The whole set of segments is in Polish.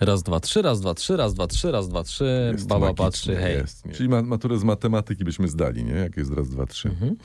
Raz, dwa, trzy, raz, dwa, trzy, raz, dwa, trzy, raz, dwa, trzy. Jest Baba patrzy, hej. Jest. Czyli ma, maturę z matematyki byśmy zdali, nie? Jak jest raz, dwa, trzy. Mhm.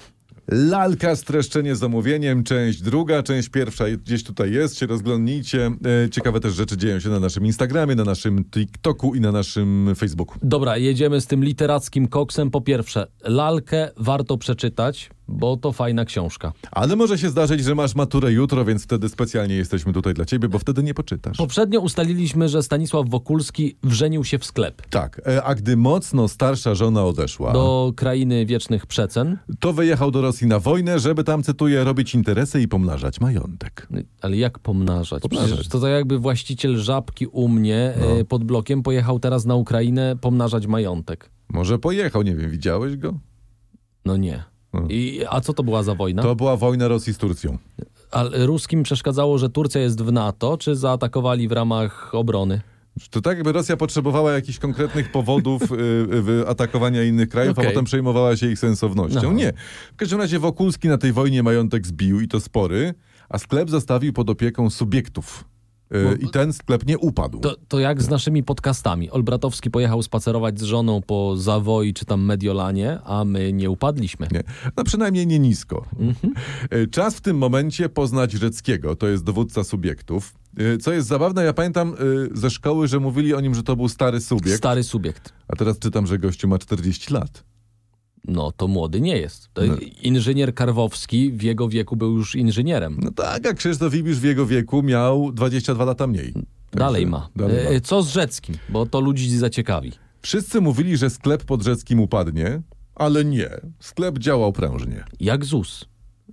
Lalka, streszczenie zamówieniem, część druga, część pierwsza gdzieś tutaj jest, się rozglądnijcie. E, ciekawe też rzeczy dzieją się na naszym Instagramie, na naszym TikToku i na naszym Facebooku. Dobra, jedziemy z tym literackim koksem. Po pierwsze, lalkę warto przeczytać, bo to fajna książka. Ale może się zdarzyć, że masz maturę jutro, więc wtedy specjalnie jesteśmy tutaj dla ciebie, bo wtedy nie poczytasz. Poprzednio ustaliliśmy, że Stanisław Wokulski wrzenił się w sklep. Tak, e, a gdy mocno starsza żona odeszła, Do krainy wiecznych przecen. to wyjechał do Rosji na wojnę, żeby tam, cytuję, robić interesy i pomnażać majątek. Ale jak pomnażać? Pomnażać. Przecież to tak jakby właściciel żabki u mnie No. e, pod blokiem pojechał teraz na Ukrainę pomnażać majątek. Może pojechał, nie wiem, widziałeś go? No nie. No. I, a co to była za wojna? To była wojna Rosji z Turcją. Ale ruskim przeszkadzało, że Turcja jest w NATO, czy zaatakowali w ramach obrony? To tak jakby Rosja potrzebowała jakichś konkretnych powodów y, y, atakowania innych krajów, Okej. a potem przejmowała się ich sensownością. No. Nie. W każdym razie Wokulski na tej wojnie majątek zbił i to spory, a sklep zostawił pod opieką subiektów. Bo- I ten sklep nie upadł. To, to jak z naszymi podcastami. Olbratowski pojechał spacerować z żoną po Zawoi czy tam Mediolanie, a my nie upadliśmy. Nie. No przynajmniej nie nisko. Mhm. Y, Czas w tym momencie poznać Rzeckiego, to jest dowódca subiektów. Y, Co jest zabawne, ja pamiętam ze szkoły, że mówili o nim, że to był stary subiekt, Stary subiekt. a teraz czytam, że gościu ma 40 lat. No to młody nie jest. No. Inżynier Karwowski w jego wieku był już inżynierem. No tak, a Krzysztof Ibisz w jego wieku miał 22 lata mniej. Dalej ma. Dalej ma. E, Co z Rzeckim? Bo to ludzi zaciekawi. Wszyscy mówili, że sklep pod Rzeckim upadnie, ale nie. Sklep działał prężnie. Jak ZUS.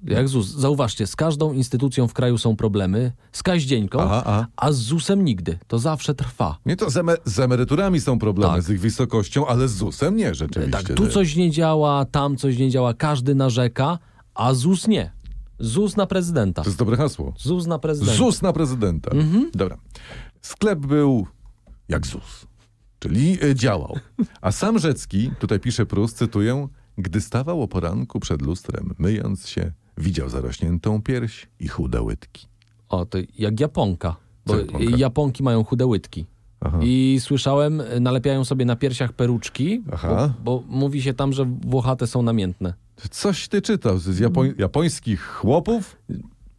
Jak ZUS. Zauważcie, z każdą instytucją w kraju są problemy, z kaździeńką, Aha, a. a z ZUS-em nigdy. To zawsze trwa. Nie to z, eme- z emeryturami są problemy, Tak. z ich wysokością, ale z ZUS-em nie rzeczywiście. Tak, tu coś nie działa, tam coś nie działa, każdy narzeka, a ZUS nie. ZUS na prezydenta. To jest dobre hasło. ZUS na prezydenta. ZUS na prezydenta. Mhm. Dobra. Sklep był jak ZUS, czyli y, działał. A sam Rzecki, tutaj pisze Prus, cytuję, gdy stawał o poranku przed lustrem, myjąc się, widział zarośniętą pierś i chude łydki. O, to jak Japonka. Bo Japonka? Japonki mają chude łydki. Aha. I słyszałem, nalepiają sobie na piersiach peruczki, bo, bo mówi się tam, że włochate są namiętne. Coś ty czytał z japoń- japońskich chłopów?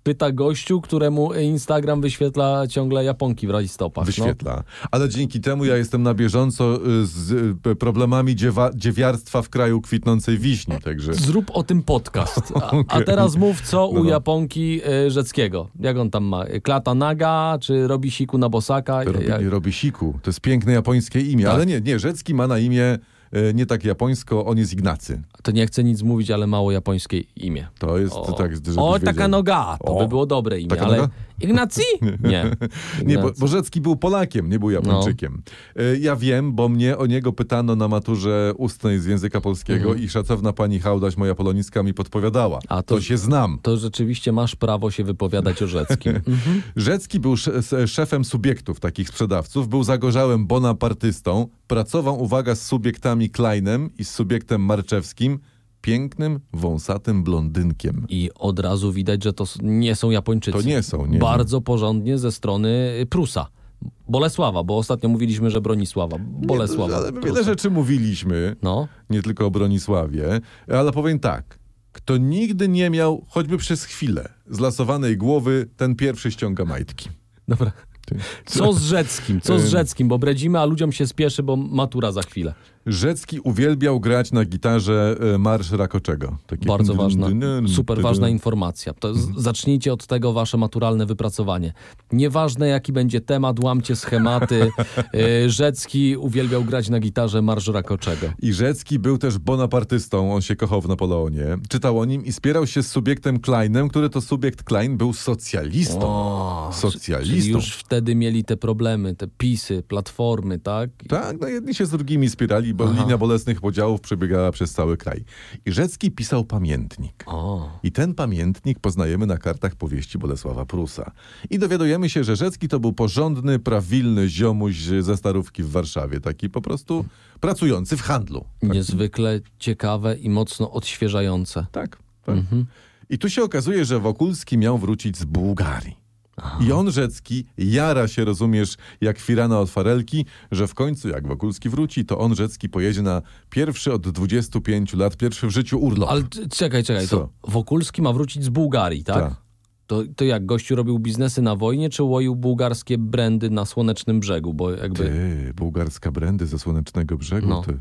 Pyta gościu, któremu Instagram wyświetla ciągle Japonki w rajstopach. Wyświetla. Ale dzięki temu ja jestem na bieżąco y, z y, problemami dziewa- dziewiarstwa w kraju kwitnącej wiśni, także... No. Zrób o tym podcast. A, a Okej. teraz mów, co u No, no. Japonki y, Rzeckiego. Jak on tam ma? Klata naga, czy robi siku na bosaka? Robi, Jak- robi siku. To jest piękne japońskie imię, Tak. ale nie, nie, Rzecki ma na imię nie tak japońsko, on jest Ignacy. To nie chcę nic mówić, ale mało japońskie imię. To jest O, tak, o taka noga, to O, by było dobre imię, ale noga? Ignacy? Nie. Nie, bo, Ignacy. bo Rzecki był Polakiem, nie był Japończykiem. E, Ja wiem, bo mnie o niego pytano na maturze ustnej z języka polskiego i szacowna pani Hałdaś, moja polonistka, mi podpowiadała. Mhm. A to... to- się znam. To rzeczywiście masz prawo się wypowiadać o Rzeckim. Mhm. Rzecki był szefem subiektów takich sprzedawców, był zagorzałym bonapartystą, pracował, uwaga, z subiektami Kleinem i z subiektem Marczewskim, pięknym, wąsatym blondynkiem. I od razu widać, że to nie są Japończycy. To nie są, nie. Bardzo porządnie ze strony Prusa. Bolesława, bo ostatnio mówiliśmy, że Bronisława. Bolesława. Ale my Prusa. wiele rzeczy mówiliśmy, No, nie tylko o Bronisławie, ale powiem tak. Kto nigdy nie miał, choćby przez chwilę, zlasowanej głowy, ten pierwszy ściąga majtki. dobra. Co z Rzeckim? Co z Rzeckim? Bo bredzimy, a ludziom się spieszy, bo matura za chwilę. Rzecki uwielbiał grać na gitarze e, Marsz Rakoczego. Takie Bardzo ważna, super ważna informacja. To z, zacznijcie od tego wasze maturalne wypracowanie. Nieważne jaki będzie temat, łamcie schematy. Y, Rzecki uwielbiał grać na gitarze Marsz Rakoczego. I Rzecki był też bonapartystą, on się kochał w Napoleonie. Czytał o nim i spierał się z subiektem Kleinem, który to subiekt Klein był socjalistą. O, Socjalistą. Już wtedy mieli te problemy, te pisy, platformy, tak? Tak, no jedni się z drugimi spierali, bo linia bolesnych podziałów przebiegała przez cały kraj. I Rzecki pisał pamiętnik. O, I ten pamiętnik poznajemy na kartach powieści Bolesława Prusa. I dowiadujemy się, że Rzecki to był porządny, prawilny ziomuś ze Starówki w Warszawie. Taki po prostu pracujący w handlu. Tak. niezwykle ciekawe i mocno odświeżające. Tak. tak. I tu się okazuje, że Wokulski miał wrócić z Bułgarii. I on, Rzecki, jara się, rozumiesz, jak firana od farelki, że w końcu, jak Wokulski wróci, to on, Rzecki, pojedzie na pierwszy od 25 lat, pierwszy w życiu urlop. Ale czekaj, czekaj, Co? to Wokulski ma wrócić z Bułgarii, tak? Tak. To, to jak, gościu robił biznesy na wojnie, czy łoił bułgarskie brandy na Słonecznym Brzegu? Bo jakby... Ty, bułgarska brandy ze Słonecznego Brzegu, No. to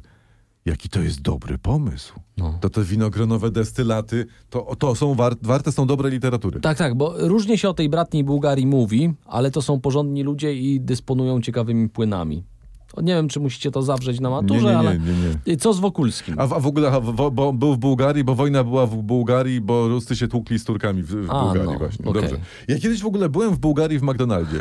jaki to jest dobry pomysł. No. To te winogronowe destylaty, to, to są war, warte są dobrej literatury. Tak, tak, bo różnie się o tej bratniej Bułgarii mówi, ale to są porządni ludzie i dysponują ciekawymi płynami. Nie wiem, czy musicie to zawrzeć na maturze, nie, nie, ale... nie. I Co z Wokulskim? A w, a w ogóle a w, bo był w Bułgarii, bo wojna była w Bułgarii, bo Ruscy się tłukli z Turkami w, w A, Bułgarii no, właśnie. okej. Dobrze. Ja kiedyś w ogóle byłem w Bułgarii w McDonaldzie,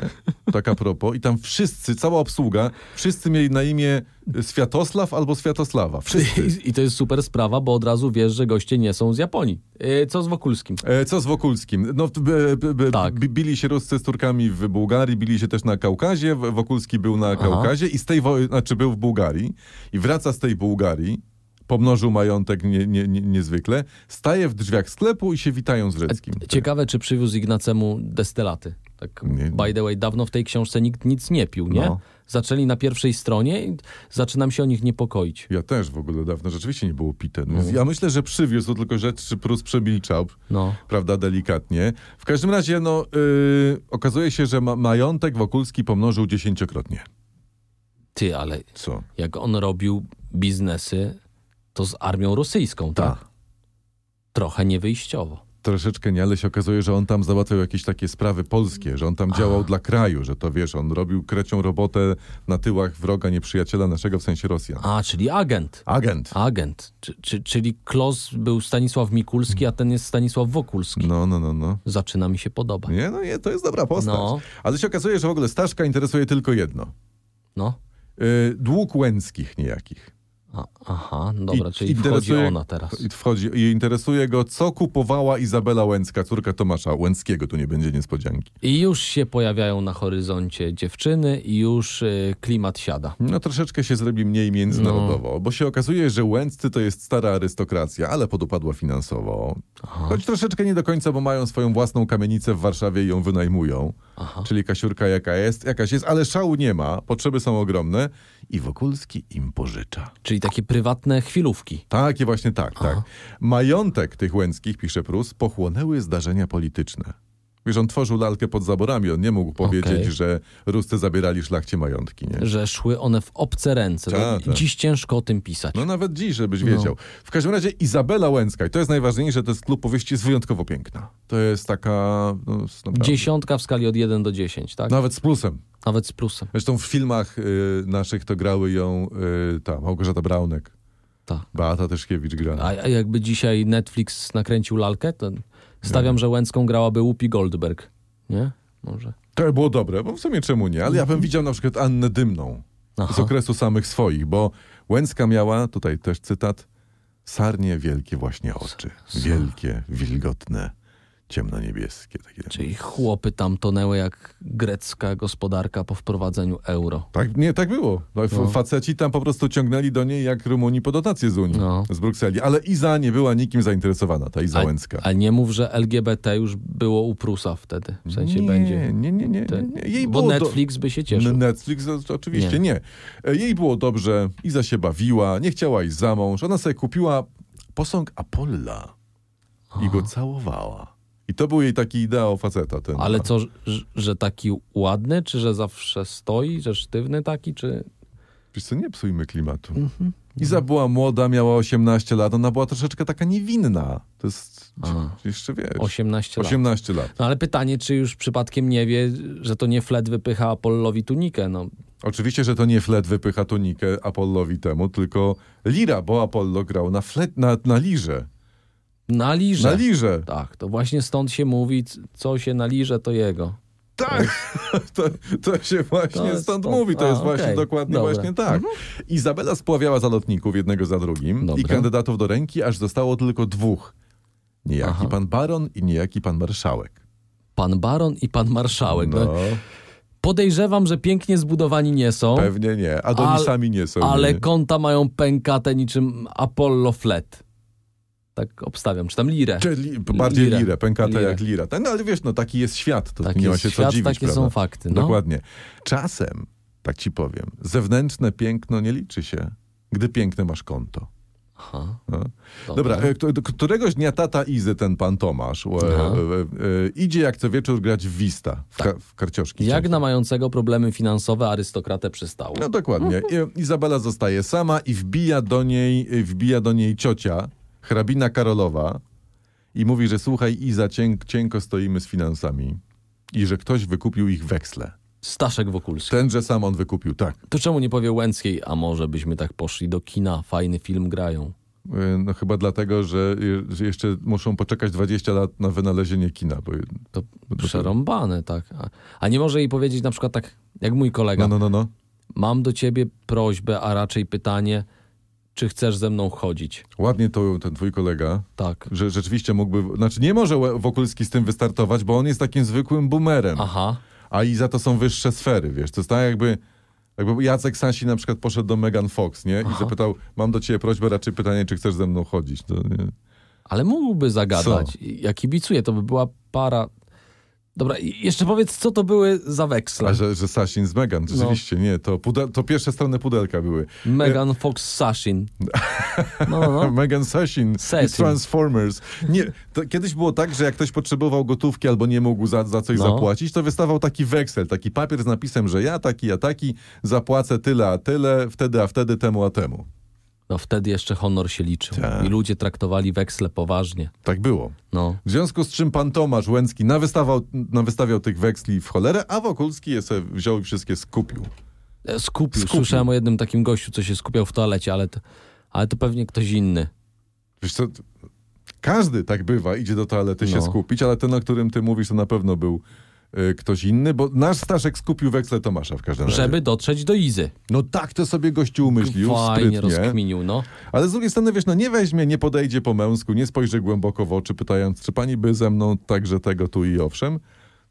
tak a propos, i tam wszyscy, cała obsługa, wszyscy mieli na imię Światosław albo Światosława. Wszyscy. I, I to jest super sprawa, bo od razu wiesz, że goście nie są z Japonii. E, Co z Wokulskim? E, Co z Wokulskim? No, b, b, b, Tak. bi- Bili się Ruscy z Turkami w Bułgarii, bili się też na Kaukazie. Wokulski był na Kaukazie i z tej wojny, znaczy był w Bułgarii i wraca z tej Bułgarii, pomnożył majątek nie, nie, nie, niezwykle, staje w drzwiach sklepu i się witają z Rzeckim. Ciekawe, czy przywiózł Ignacemu destylaty. Tak, Nie. by the way, dawno w tej książce nikt nic nie pił, nie? No. Zaczęli na pierwszej stronie i zaczynam się o nich niepokoić. Ja też w ogóle dawno rzeczywiście nie było pite. No, Ja myślę, że przywiózł, tylko że czy Prus przemilczał, No. prawda, delikatnie. W każdym razie, no, yy, okazuje się, że ma, majątek Wokulski pomnożył dziesięciokrotnie. Ty, ale Co? jak on robił biznesy, to z armią rosyjską, tak? Tak. Trochę niewyjściowo. Troszeczkę nie, ale się okazuje, że on tam załatwiał jakieś takie sprawy polskie, że on tam działał dla kraju, że to wiesz, on robił krecią robotę na tyłach wroga, nieprzyjaciela naszego, w sensie Rosjan. A, czyli agent. Agent. Agent. Czy, czy, czyli Klos był Stanisław Mikulski, a ten jest Stanisław Wokulski. No, no, no, no. Zaczyna mi się podobać. Nie, no nie, to jest dobra postać. No. Ale się okazuje, że w ogóle Staszka interesuje tylko jedno. No. Yy, dług Łęckich niejakich. A, aha, dobra, I- czyli wchodzi ona teraz. I Wchodzi, I interesuje go, co kupowała Izabela Łęcka, córka Tomasza Łęckiego, tu nie będzie niespodzianki. I już się pojawiają na horyzoncie dziewczyny i już y, klimat siada. No troszeczkę się zrobi mniej międzynarodowo, bo się okazuje, że Łęccy to jest stara arystokracja, ale podupadła finansowo. Choć troszeczkę nie do końca, bo mają swoją własną kamienicę w Warszawie i ją wynajmują. Aha. Czyli kasiurka jaka jest, jakaś jest, ale szału nie ma, potrzeby są ogromne i Wokulski im pożycza. Czyli takie prywatne chwilówki. Takie właśnie tak, tak. Majątek tych Łęckich, pisze Prus, pochłonęły zdarzenia polityczne. Wiesz, on tworzył lalkę pod zaborami, on nie mógł powiedzieć, Okej. że Ruscy zabierali szlachcie majątki, nie? Że szły one w obce ręce. To tak. Dziś ciężko o tym pisać. No nawet dziś, żebyś No. wiedział. W każdym razie Izabela Łęcka, i to jest najważniejsze, to jest klub powieści, jest wyjątkowo piękna. To jest taka... No, Dziesiątka w skali od 1 do 10, tak? Nawet z plusem. Nawet z plusem. Zresztą w filmach y, naszych to grały ją y, ta Małgorzata Braunek. Tak. Beata Tyszkiewicz gra. A, a jakby dzisiaj Netflix nakręcił lalkę, to stawiam, że Łęcką grałaby Whoopi Goldberg. Nie? Może. To by było dobre, bo w sumie czemu nie? Ale ja bym widział na przykład Annę Dymną z. Aha. okresu samych swoich, bo Łęcka miała, tutaj też cytat, sarnie wielkie właśnie oczy. Wielkie, wilgotne, ciemnoniebieskie. Takie. Czyli chłopy tam tonęły jak grecka gospodarka po wprowadzeniu euro. Tak, nie, tak było. No, No. Faceci tam po prostu ciągnęli do niej jak Rumunii po dotacje z Unii, No. z Brukseli. Ale Iza nie była nikim zainteresowana, ta Iza A, Łęcka. a nie mów, że LGBT już było u Prusa wtedy. W sensie nie, będzie. Nie, nie, nie, Te- nie, nie. Jej bo było do- Netflix by się cieszył. Netflix to oczywiście nie. E, Jej było dobrze, Iza się bawiła, nie chciała iść za mąż. Ona sobie kupiła posąg Apolla i go całowała. I to był jej taki ideał faceta. Ten. Ale co, że, że taki ładny, czy że zawsze stoi, że sztywny taki, czy... Wiesz co, nie psujmy klimatu. Mhm. Iza była młoda, miała 18 lat, ona była troszeczkę taka niewinna. To jest, A. jeszcze wiesz, 18 lat. 18 lat. No ale pytanie, czy już przypadkiem nie wie, że to nie Flet wypycha Apollowi tunikę, no. Oczywiście, że to nie flet wypycha tunikę Apollowi temu, tylko lira, bo Apollo grał na, flet, na, na lirze. Na lirze. Na lirze. Tak, to właśnie stąd się mówi, co się na lirze, to jego. Tak, to, to się właśnie To stąd stąd. mówi, to A, jest właśnie okej. dokładnie Dobra. właśnie tak. Izabela spławiała zalotników jednego za drugim i Dobra. kandydatów do ręki, aż zostało tylko dwóch. Niejaki Aha. pan baron i niejaki pan marszałek. Pan baron i pan marszałek. No. Podejrzewam, że pięknie zbudowani nie są, pewnie nie. Adonisami nie są. ale nie. konta mają pękate niczym Apollo Flet. Tak obstawiam. Czy tam lirę. Czy li, bardziej Lirę. lirę, pękata Lirę. jak lira. No ale wiesz, no taki jest świat, to Taki nie ma się co świat, dziwić, takie prawda? są fakty, no. Dokładnie. Czasem, tak ci powiem, zewnętrzne piękno nie liczy się, gdy piękne masz konto. Aha. No. Dobra, e, któregoś dnia tata Izy, ten pan Tomasz, e, e, e, idzie jak co wieczór grać w Wista, w, ka, w karcioszki. Jak często. na mającego problemy finansowe arystokratę przystało. No dokładnie. I, Izabela zostaje sama i wbija do niej, wbija do niej ciocia, hrabina Karolowa i mówi, że słuchaj Iza, cienk, cienko stoimy z finansami i że ktoś wykupił ich weksle. Staszek Wokulski. Tenże sam on wykupił, tak. To czemu nie powie Łęckiej, a może byśmy tak poszli do kina, fajny film grają. E, No chyba dlatego, że, że jeszcze muszą poczekać 20 lat na wynalezienie kina. Bo, To przerąbane, tak. A, a nie może jej powiedzieć na przykład tak, jak mój kolega. no, no, no, no. Mam do ciebie prośbę, a raczej pytanie, czy chcesz ze mną chodzić? Ładnie to ten twój kolega, Tak. że rzeczywiście mógłby... Znaczy nie może Wokulski z tym wystartować, bo on jest takim zwykłym boomerem. Aha. A i za to są wyższe sfery, wiesz. To jest tak jakby, jakby Jacek Sasi na przykład poszedł do Megan Fox, nie? I Aha. zapytał, mam do ciebie prośbę, raczej pytanie, czy chcesz ze mną chodzić. To nie. Ale mógłby zagadać. Ja kibicuję, to by była para... Dobra, jeszcze powiedz, co to były za weksle? A że, że Sasin z Megan, rzeczywiście, nie. To, pude, to pierwsze strony pudelka były. Megan Fox Sashin. No, no, no. Megan Sasin i Sasin. Transformers. Nie, kiedyś było tak, że jak ktoś potrzebował gotówki albo nie mógł za, za coś No. zapłacić, to wystawał taki weksel, taki papier z napisem, że ja taki, ja taki, zapłacę tyle, a tyle, wtedy, a wtedy, temu, a temu. No wtedy jeszcze honor się liczył. Tak. I ludzie traktowali weksle poważnie. Tak było. No. W związku z czym pan Tomasz Łęcki nawystawał, nawystawiał tych weksli w cholerę, a Wokulski je sobie wziął i wszystkie skupił. E, Skupił. Skupił. Słyszałem o jednym takim gościu, co się skupiał w toalecie, ale to, ale to pewnie ktoś inny. Wiesz co, każdy tak bywa, idzie do toalety się No. skupić, ale ten, o którym ty mówisz, to na pewno był ktoś inny, bo nasz Staszek skupił weksle Tomasza w każdym razie. Żeby dotrzeć do Izy. No tak to sobie gościu umyślił, Fajnie sprytnie. rozkminił, no. Ale z drugiej strony, wiesz, no nie weźmie, nie podejdzie po męsku, nie spojrzy głęboko w oczy, pytając, czy pani by ze mną także tego tu i owszem,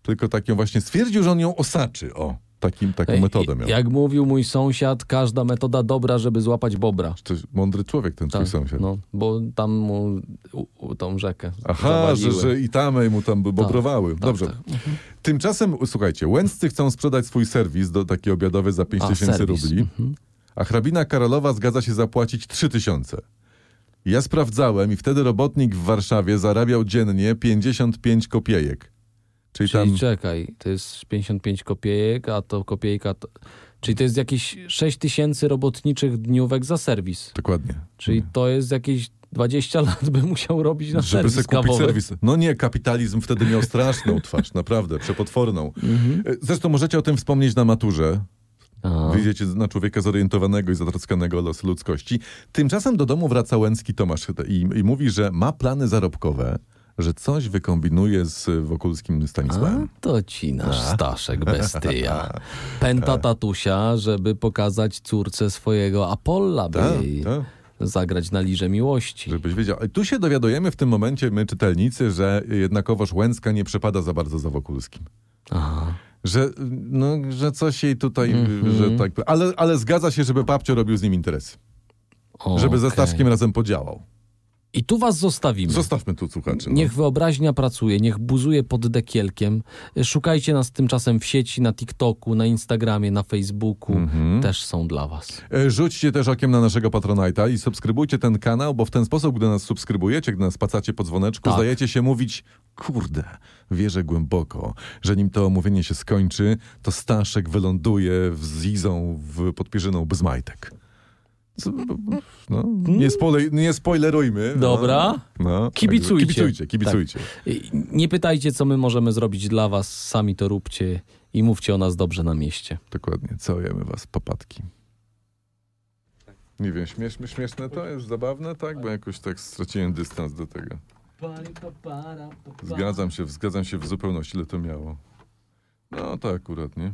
tylko tak ją właśnie stwierdził, że on ją osaczy, o, takim, taką Ej, metodę miał. Jak mówił mój sąsiad, każda metoda dobra, żeby złapać bobra. To jest mądry człowiek ten twój Tak, sąsiad. no, bo tam mu u, u, tą rzekę Aha, że, zawaliły. że i tamy mu tam bobrowały. Dobrze. tak. Tymczasem, słuchajcie, Łęccy chcą sprzedać swój serwis do taki obiadowy za 5 A, tysięcy rubli, Mhm. a hrabina Karolowa zgadza się zapłacić 3 tysiące. Ja sprawdzałem i wtedy robotnik w Warszawie zarabiał dziennie 55 kopiejek. Czyli, Czyli tam... czekaj, to jest 55 kopiejek, a to kopiejka... To... Czyli to jest jakieś 6 tysięcy robotniczych dniówek za serwis. Dokładnie. Czyli to jest jakieś 20 lat by musiał robić na Żeby serwis kupić kawowy. serwis. No nie, kapitalizm wtedy miał straszną twarz, naprawdę, przepotworną. Mhm. E, Zresztą możecie o tym wspomnieć na maturze. A, Wyjdziecie na człowieka zorientowanego i zatroskanego o los ludzkości. Tymczasem do domu wraca Łęcki Tomasz i, i mówi, że ma plany zarobkowe, że coś wykombinuje z Wokulskim a Stanisławem. to ci nasz Staszek bestyja. Pęta tatusia, żeby pokazać córce swojego Apolla, by Tak, jej tak. Zagrać na liże miłości. Żebyś wiedział. I tu się dowiadujemy w tym momencie, my czytelnicy, że jednakowoż Łęcka nie przepada za bardzo za Wokulskim. Aha. Że, no, że coś jej tutaj, Mhm. że tak, ale, ale zgadza się, żeby babcio robił z nim interesy. Żeby ze Okej. Staszkiem razem podziałał. I tu was zostawimy. Zostawmy tu słuchaczy. No. Niech wyobraźnia pracuje, niech buzuje pod dekielkiem. Szukajcie nas tymczasem w sieci, na TikToku, na Instagramie, na Facebooku. Mhm. Też są dla was. E, Rzućcie też okiem na naszego Patronite'a i subskrybujcie ten kanał, bo w ten sposób, gdy nas subskrybujecie, gdy nas pacacie po dzwoneczku, Tak. zdajecie się mówić, kurde, wierzę głęboko, że nim to omówienie się skończy, to Staszek wyląduje z Izą w podpierzyną bez majtek. No, nie, spoiler, nie spoilerujmy. no. Dobra. No, Kibicujcie. Kibicujcie, kibicujcie. I Nie pytajcie, co my możemy zrobić dla was, sami to róbcie i mówcie o nas dobrze na mieście. Dokładnie, całujemy was, popatki. Nie wiem, śmieszne, śmieszne to jest, zabawne, tak? Bo jakoś tak straciłem dystans do tego. Zgadzam się, zgadzam się w zupełności, ile to miało. No to akurat, nie?